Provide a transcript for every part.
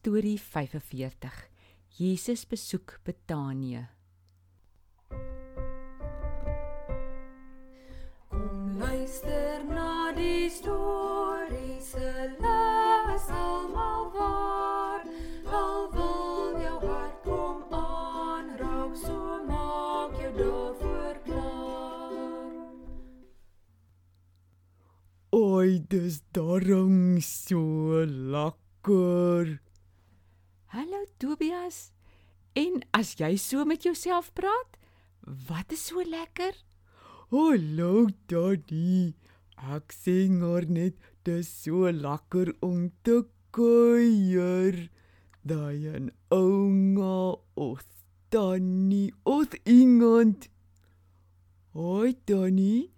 Storie 45. Jesus besoek Betanië. Kom luister na die storie se les almal waar al wil jou hart kom aanraak so maak jou daarvoor klaar Oi, dis darm so lekker. Hallo Tobias. En as jy so met jouself praat, wat is so lekker? Hallo Daddy. Ek sê maar net dis so lekker om te kuier. Daai 'n ouma of Tannie of iemand. Hoi Tannie.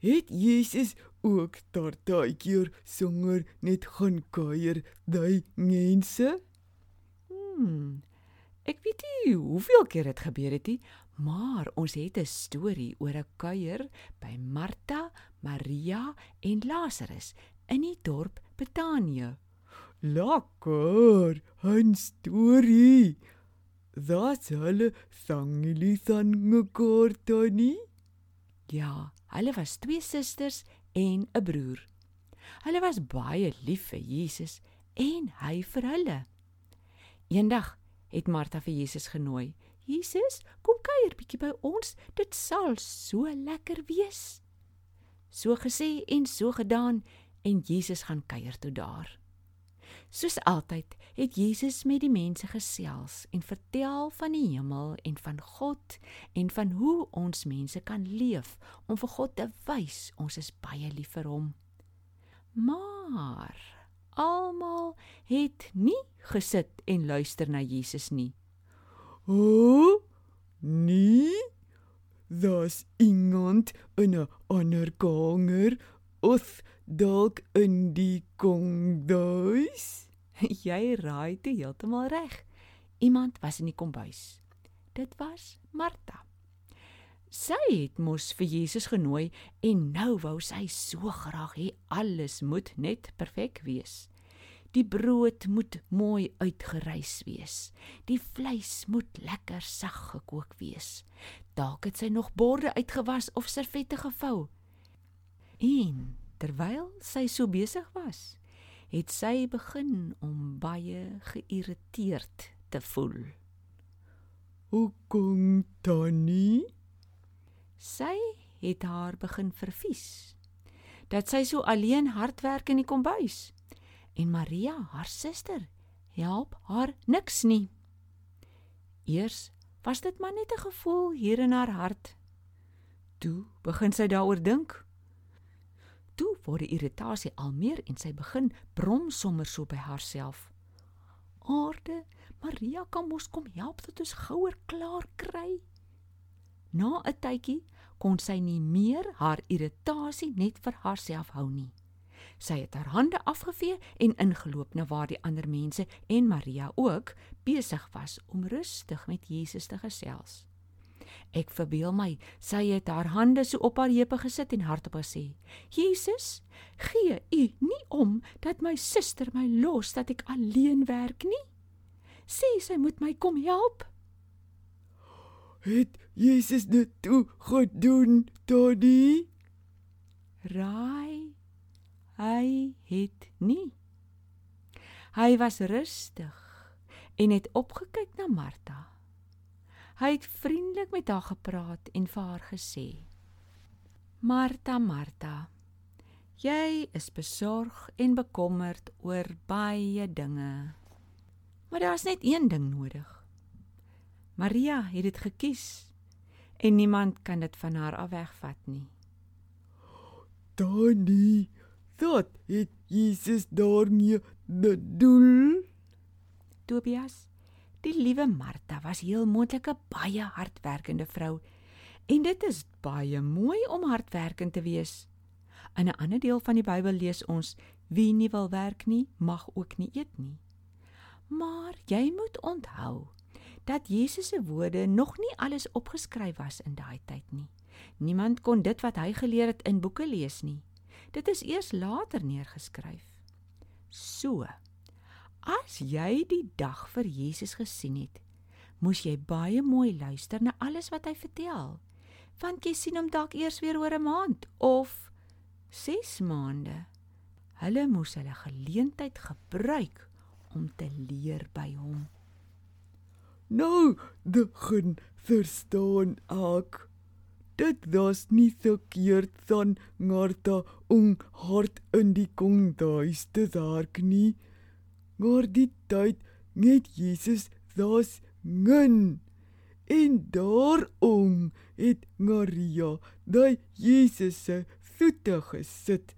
Het Jesus ook daar daai keer sanger net gaan kuier daai mense? Hmm. Ek weet nie hoeveel keer dit gebeur het nie, maar ons het 'n storie oor 'n kuier by Martha, Maria en Lazarus in die dorp Betanië. Lekker, 'n storie. That's hulle sangelie sang kort nie. Ja, hulle was twee susters en 'n broer. Hulle was baie lief vir Jesus en hy vir hulle. Eendag het Martha vir Jesus genooi. Jesus, kom kuier bietjie by ons. Dit sal so lekker wees. So gesê en so gedaan en Jesus gaan kuier toe daar. Soos altyd het Jesus met die mense gesels en vertel van die hemel en van God en van hoe ons mense kan leef om vir God te wys ons is baie lief vir hom. Maar almal het nie gesit en luister na Jesus nie. O, oh, nee. Daar's iemand in 'n ander kamer of dalk in die kombuis. Jy raai dit heeltemal reg. Iemand was in die kombuis. Dit was Martha. Sy het mos vir Jesus genooi en nou wou sy so graag hê alles moet net perfek wees. Die brood moet mooi uitgerys wees. Die vleis moet lekker sag gekook wees. Dalk het sy nog borde uitgewas of servette gevou. En terwyl sy so besig was, het sy begin om baie geïrriteerd te voel. Hoekom tannie? Sy het haar begin vervies. Dat sy so alleen hard werk in die kombuis. En Maria, haar suster, help haar niks nie. Eers was dit maar net 'n gevoel hier in haar hart. Toe begin sy daaroor dink. Toe word die irritasie al meer en sy begin brom sommer so by haarself. Aarde, Maria kan mos kom help dat ons gouer klaar kry. Na 'n tydjie kon sy nie meer haar irritasie net vir haarself hou nie. Sy het haar hande afgevee en ingeloop na waar die ander mense en Maria ook besig was om rustig met Jesus te gesels. Ek verbeel my, sy het haar hande so op haar heupe gesit en hardop gesê: "Jesus, gee U nie om dat my suster my los dat ek alleen werk nie. Sê sy moet my kom help." Het Jesus dit toe gedoen, Daddy? Raai. Hy het nie. Hy was rustig en het opgekyk na Martha. Hy het vriendelik met haar gepraat en vir haar gesê: "Martha, Martha, jy is besorg en bekommerd oor baie dinge. Maar daar's net een ding nodig. Maria het dit gekies en niemand kan dit van haar af wegvat nie." Daddy, dat het Jesus daarmee bedoel? Tobias, die liewe Martha was heel moontlik 'n baie hardwerkende vrou en dit is baie mooi om hardwerkend te wees. In 'n ander deel van die Bybel lees ons: Wie nie wil werk nie, mag ook nie eet nie. Maar jy moet onthou dat Jesus se woorde nog nie alles opgeskryf was in daai tyd nie. Niemand kon dit wat hy geleer het in boeke lees nie. Dit is eers later neergeskryf. So, As jy die dag vir Jesus gesien het, moes jy baie mooi luister na alles wat hy vertel. Want jy sien hom dalk eers weer oor 'n maand of 6 maande. Hulle moes hulle geleentheid gebruik om te leer by hom. Nou begin verstaan ek. Dit was nie verkeerd dan Martha om hart in die konghuis te werk nie. Maar die tyd net Jesus das ngin. En daarom het Maria daai Jesus se voete gesit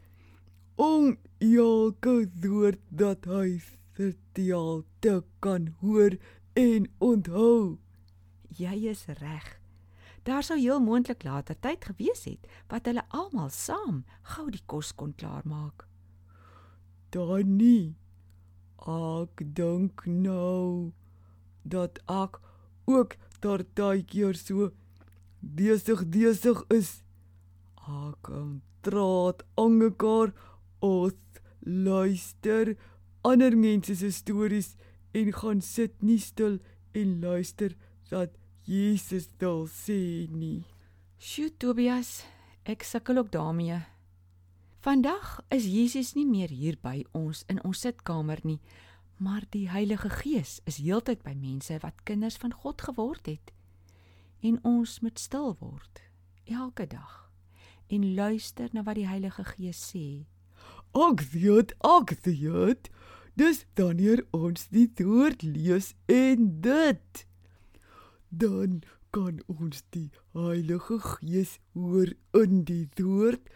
om elke woord dat hy vertel te kan hoor en onthou. Jy is reg. Daar sou heel moontlik later tyd gewees het wat hulle almal saam gou die kos kon klaarmaak. Dan nie. Ek dink nou dat ek ook daartydjie so besig besig is. Ek kan traat aan mekaar of luister ander mense se stories en gaan sit nie stil en luister dat Jesus dit sê nie. Sjoe Tobias, ek sukkel ook daarmee. Vandag is Jesus nie meer hier by ons in ons sitkamer nie, maar die Heilige Gees is heeltyd by mense wat kinders van God geword het. En ons moet stil word elke dag en luister na wat die Heilige Gees sê. Ag weet, ag weet. Dis wanneer ons die woord lees en dit dan kan ons die Heilige Gees hoor in die woord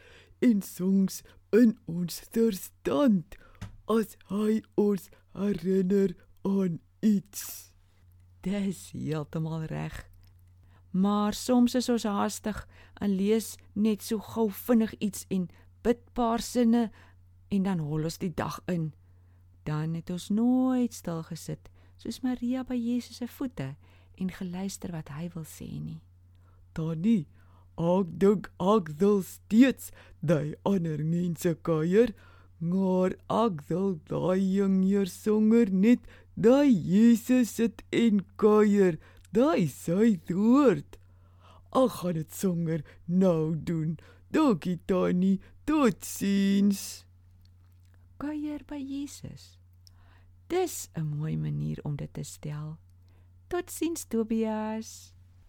en soms in ons verstand as hy ons herinner aan iets. Dis heeltemal reg. Maar soms is ons haastig en lees net so gou vinnig iets en bid paar sinne en dan hol ons die dag in. Dan het ons nooit stil gesit soos Maria by Jesus se voete en geluister wat hy wil sê nie. Tannie, ek dink ek wil steeds daai ander mense kuier, maar ek wil daai jonger songer net daai Jesus sit en kuier, daai sy woord. Ek gaan dit songer nou doen. Dankie Tannie, totsiens. Kuier by Jesus. Dis 'n mooi manier om dit te stel. Totsiens Tobias.